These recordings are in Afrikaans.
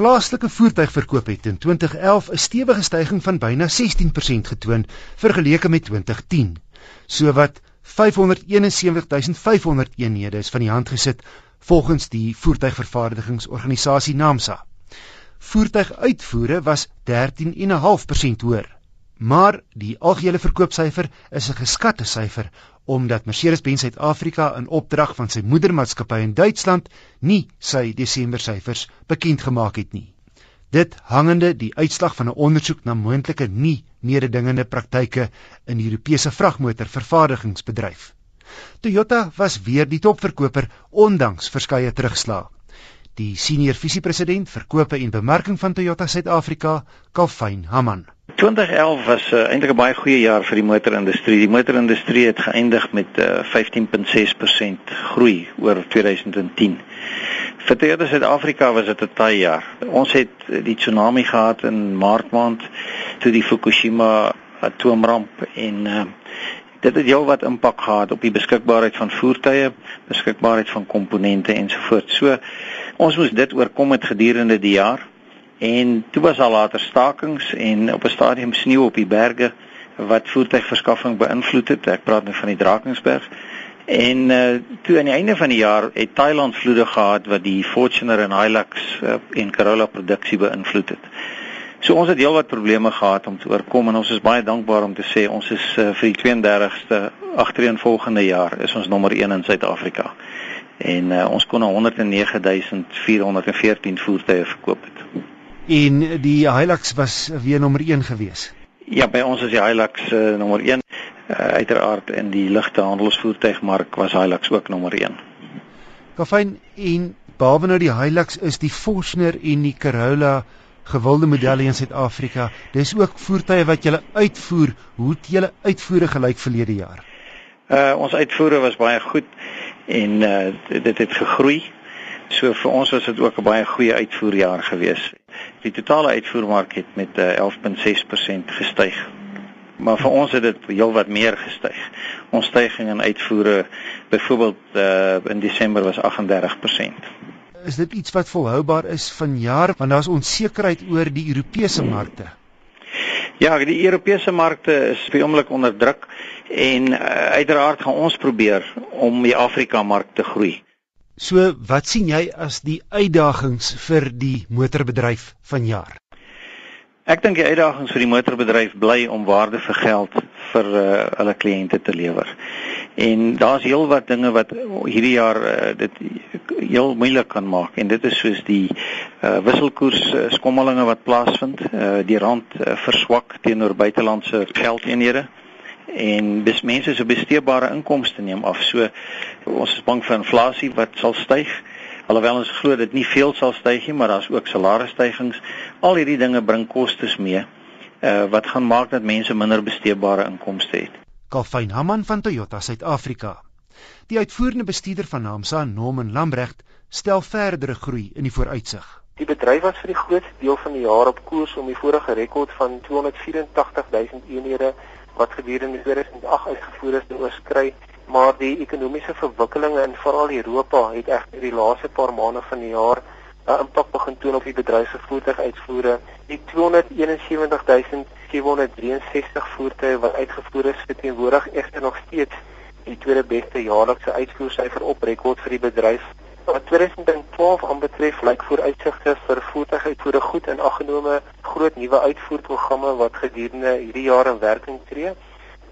Plaaslike voertuigverkoop het in 2011 'n stewige stygings van byna 16% getoon vergeleke met 2010. Sowat 571500 eenhede is van die hand gesit volgens die voertuigvervaardigingsorganisasie NAMSA. Voertuiguitvoere was 13.5% hoër. Maar die algehele verkoopsyfer is 'n geskatte syfer omdat Mercedes-Benz Suid-Afrika in opdrag van sy moedermaatskappy in Duitsland nie sy Desember syfers bekend gemaak het nie. Dit hangende die uitslag van 'n ondersoek na moontlike nie mededingende praktyke in die Europese vragmotorvervaardigingsbedryf. Toyota was weer die topverkoper ondanks verskeie terugslae. Die senior visiepresident vir kope en bemarking van Toyota Suid-Afrika, Kalfyn Haman. 2011 was uh, eintlik 'n baie goeie jaar vir die motorindustrie. Die motorindustrie het geëindig met uh, 15.6% groei oor 2010. Vir Toyota Suid-Afrika was dit 'n taai jaar. Ons het die tsunami gehad in Maart maand toe die Fukushima atoomramp en uh, dit het heel wat impak gehad op die beskikbaarheid van voertuie, beskikbaarheid van komponente ensovoorts. So ons moes dit oorkom het gedurende die jaar En toe was al later stakings en op 'n stadium sneeu op die berge wat voertuigverskaffing beïnvloed het. Ek praat nou van die Drakensberg. En uh, toe aan die einde van die jaar het Thailand vloede gehad wat die Fortuner en Hilux uh, en Corolla produksie beïnvloed het. So ons het heelwat probleme gehad om te oorkom en ons is baie dankbaar om te sê ons is uh, vir die 32ste agtereenvolgende jaar is ons nommer 1 in Suid-Afrika. En uh, ons kon 109414 voertuie verkoop het en die Hilux was weer nommer 1 gewees. Ja, by ons is die Hilux uh, nommer 1. Uh, uiteraard in die ligte handelsvoertuigmark was Hilux ook nommer 1. Kafyn en behalwe nou die Hilux is die Fortuner en die Corolla gewilde modelle in Suid-Afrika. Dis ook voertuie wat jy uitvoer. Hoe het julle uitvoere gelyk verlede jaar? Uh ons uitvoere was baie goed en uh dit het gegroei. So vir ons was dit ook 'n baie goeie uitvoerjaar gewees. Die totale uitvoermark het met 11.6% eh, gestyg. Maar vir ons het dit heelwat meer gestyg. Ons stygings in uitvoere byvoorbeeld uh, in Desember was 38%. Is dit iets wat volhoubaar is vanjaar want daar's onsekerheid oor die Europese markte? Ja, die Europese markte is baie oomblik onder druk en uh, uiteraard gaan ons probeer om die Afrika mark te groei. So wat sien jy as die uitdagings vir die motorbedryf vanjaar? Ek dink die uitdagings vir die motorbedryf bly om waarde vir geld vir uh, hulle kliënte te lewer. En daar's heelwat dinge wat hierdie jaar uh, dit heel moeilik kan maak en dit is soos die uh, wisselkoers skommelinge wat plaasvind, uh, die rand uh, verswak teenoor buitelandse geldeenhede en dis mense se besteedbare inkomste neem af. So ons is bang vir inflasie wat sal styg. Alhoewel ons glo dit nie veel sal styg nie, maar daar's ook salarisstygings. Al hierdie dinge bring kostes mee uh, wat gaan maak dat mense minder besteedbare inkomste het. Kalfyn Haman van Toyota Suid-Afrika. Die uitvoerende bestuurder van Namsa, Norman Lambrecht, stel verdere groei in die vooruitsig. Die bedryf was vir die grootste deel van die jaar op koers om die vorige rekord van 284 000 eenhede wat gedurende 2008 uitgevoer is, oorskry, maar die ekonomiese verwikkelinge in veral Europa het egter die laaste paar maande van die jaar 'n impak begin toon op die bedryf se voertuiguitvoere. Die 271763 voertuie wat uitgevoer is, verteenwoordig egter nog steeds die tweede beste jaarlikse uitvoersyfer op rekord vir die bedryf wat 2012 aanbetref lyk vooruitsigte vir voertuiguitvoere goed in aggenome groot nuwe uitvoerprogramme wat gedurende hierdie jaar in werking tree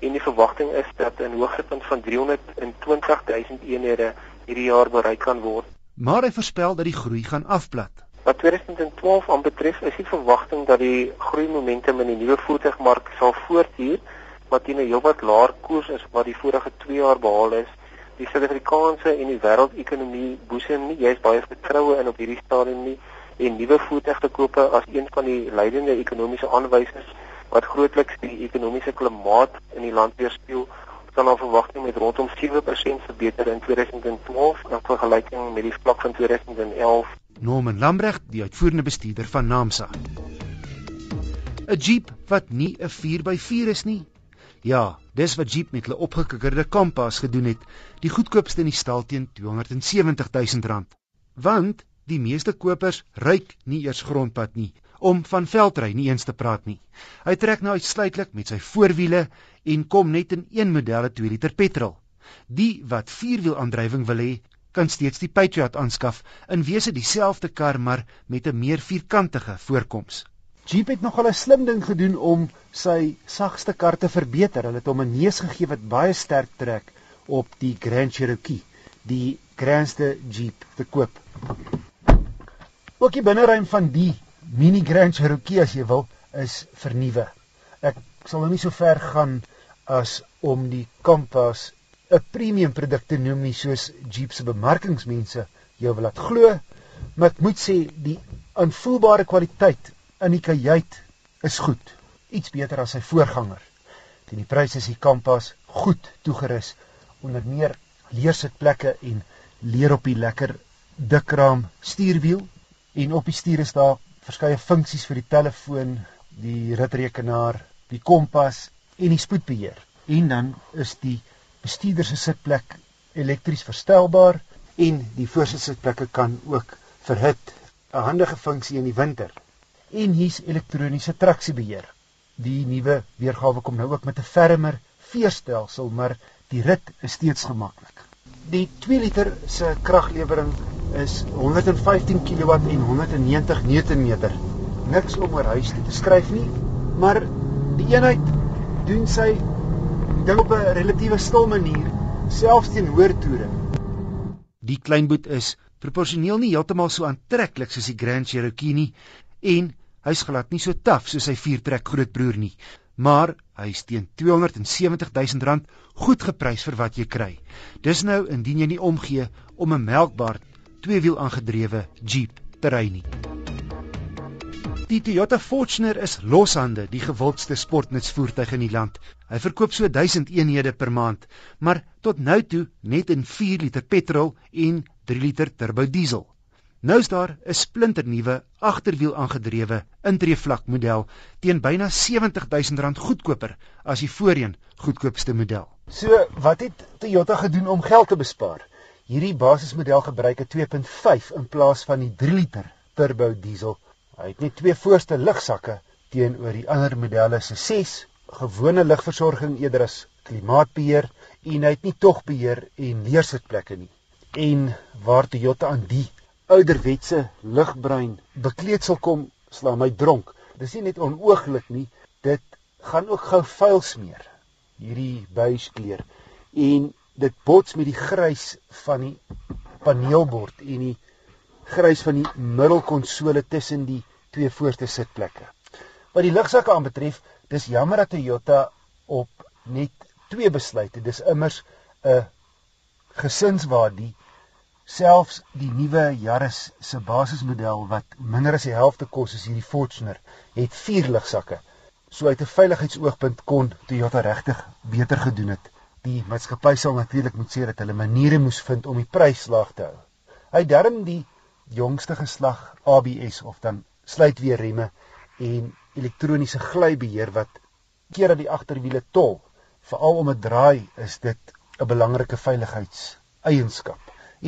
en die verwagting is dat 'n hoogtepunt van 320 000 eenhede hierdie jaar bereik kan word. Maar hy voorspel dat die groei gaan afplat. Wat 2012 aanbetref is die verwagting dat die groei momentum in die nuwe voertuigmark sal voortduur wat teen 'n heelwat laer koers is wat die vorige 2 jaar behaal is die Suid-Afrikaanse en die wêreldekonomie boesem nie jy's baie vertroue in op hierdie stadium nie en nuwe voertuigverkope as een van die leidende ekonomiese aanwysers wat grootliks die ekonomiese klimaat in die land weerspieël kan al verwagting met rondom 7% verbeter in 2012 in vergelyking met die vlak van 2011 Norman Lambrecht die uitvoerende bestuurder van Namsa. 'n Jeep wat nie 'n 4x4 is nie. Ja, dis wat Jeep met hulle opgekikkerde Compass gedoen het, die goedkoopste in die stal teen R270 000. Want Die meeste kopers ruik nie eers grondpad nie, om van veldry nie eens te praat nie. Hy trek nou uitsluitlik met sy voorwiele en kom net in een modelle 2 liter petrol. Die wat vierwielaandrywing wil hê, kan steeds die Patriot aanskaf, in wese dieselfde kar maar met 'n meer vierkantige voorkoms. Jeep het nogal 'n slim ding gedoen om sy sagste kar te verbeter. Hulle het hom 'n neus gegee wat baie sterk trek op die Grand Cherokee, die grandste Jeep te koop. Ook die binneruim van die Mini Grand Cherokee as jy wil is vernuwe. Ek sal nou nie so ver gaan as om die Compass 'n premium produk te noem nie soos Jeep se bemarkingsmense jou wil laat glo, maar ek moet sê die aanvoelbare kwaliteit in die kajuit is goed, iets beter as sy voorganger. Teen die prys is die Compass goed toegerus onder meer leersitplekke en leer op die lekker dikraam stuurwiel en op die stuur is daar verskeie funksies vir die telefoon, die ritrekenaar, die kompas en die spoedbeheer. En dan is die bestuurder se sitplek elektries verstelbaar en die voorsitsitplekke kan ook verhit 'n handige funksie in die winter. En hier's elektroniese traksiebeheer. Die nuwe weergawe kom nou ook met 'n fermer veerstelsel maar die rit is steeds gemaklik die 2 liter se kraglewering is 115 kW en 190 Nm niks om oor huis te skryf nie maar die eenheid doen sy ding op 'n relatiewe stil manier selfs teen hoër toere. Die kleinboot is proporsioneel nie heeltemal so aantreklik soos die Grand Cherokee nie en hy's glad nie so taaf soos sy viertrek grootbroer nie, maar hy's teen 270 000 rand goed geprys vir wat jy kry. Dis nou indien jy nie omgee om 'n melkbaar tweewiel aangedrewe Jeep te ry nie. Die Toyota Fortuner is loshande die gewildste sportnutsvoertuig in die land. Hy verkoop so 1000 eenhede per maand, maar tot nou toe net in 4 liter petrol en 3 liter turbo diesel. Nou is daar 'n splinternuwe agterwiel aangedrewe intreevlak model teen byna 70000 rand goedkoper as die voorheen goedkoopste model. So, wat het Toyota gedoen om geld te bespaar? Hierdie basismodel gebruik 'n 2.5 in plaas van die 3 liter turbo diesel Hy het net twee voorste lugsakke teenoor die ander modelle se 6 gewone lugversorging eerder as klimaatbeheer en hy het nie tog beheer en leersitplekke nie. En waar Toyota aan die ouderwetse ligbruin bekleedsel kom, slaan my dronk. Dis nie net onooglik nie, dit gaan ook gou vuil smeer. Hierdie buiskleur en dit bots met die grys van die paneelbord en die grys van die middelkonsole tussen die twee voorste sitplekke. Wat die lugsakke aanbetref, dis jammer dat Toyota op net twee besluite. Dis immers 'n gesinswaardie selfs die nuwe Yaris se basismodel wat minder as die helfte kos as hierdie Fortuner, het vier lugsakke. So uit 'n veiligheidsoogpunt kon Toyota regtig beter gedoen het. Die maatskappy sal natuurlik moet sê dat hulle maniere moes vind om die prys laag te hou. Hy darm die jongste geslag ABS of dan sluitweerremme en elektroniese glybeheer wat keer dat die agterwiele tol. Veral om 'n draai is dit 'n belangrike veiligheidseienskap.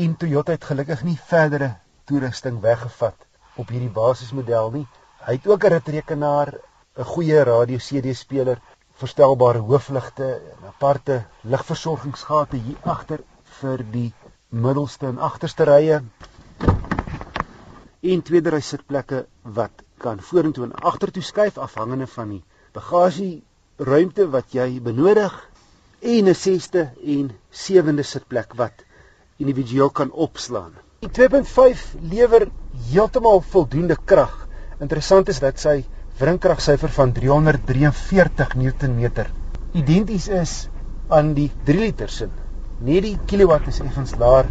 En Toyota het gelukkig nie verdere toerusting weggevat op hierdie basismodel nie. Hy het ook 'n ritrekenaar, 'n goeie radio CD-speler, verstelbare hoofligte, 'n aparte ligversorgingsgate hier agter vir die middelste en agterste rye en tweedery sitplekke wat kan vorentoe en agtertoe skuif afhangende van die bagasie ruimte wat jy benodig en 'n sesde en sewende sitplek wat individueel kan opslaan. Die 2.5 lewer heeltemal voldoende krag. Interessant is dat sy wrinkragsyfer van 343 Newtonmeter identies is aan die 3 liter sin. Net die kilowatt is effens laer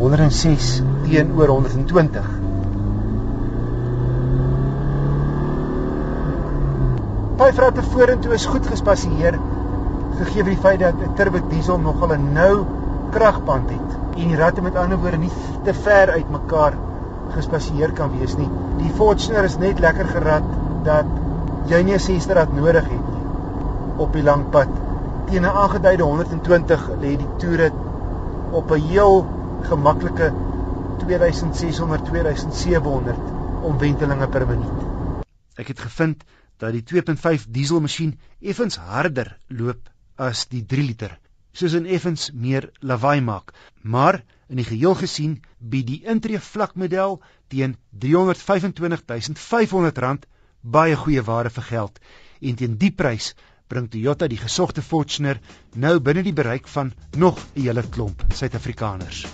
106 teenoor 120. Vyf ratte vorentoe is goed gespasieer gegee vir die feit dat 'n turbo diesel nogal 'n nou kragband het en die ratte met ander woorde nie te ver uit mekaar gespasieer kan wees nie. Die Fortuner is net lekker gerad dat jy nie 'n sesde rad nodig het nie op die lang pad. Teen 'n aangeduide 120 lê die toere op 'n heel gemaklike 2600 2700 omwentelinge per minuut. Ek het gevind dat die 2.5 dieselmasjien effens harder loop as die 3 liter, soos in effens meer lawaai maak. Maar in die geheel gesien bied die intree vlakmodel teen R325500 baie goeie ware vir geld en teen die prys bring Toyota die gesogte Fortuner nou binne die bereik van nog 'n hele klomp Suid-Afrikaners.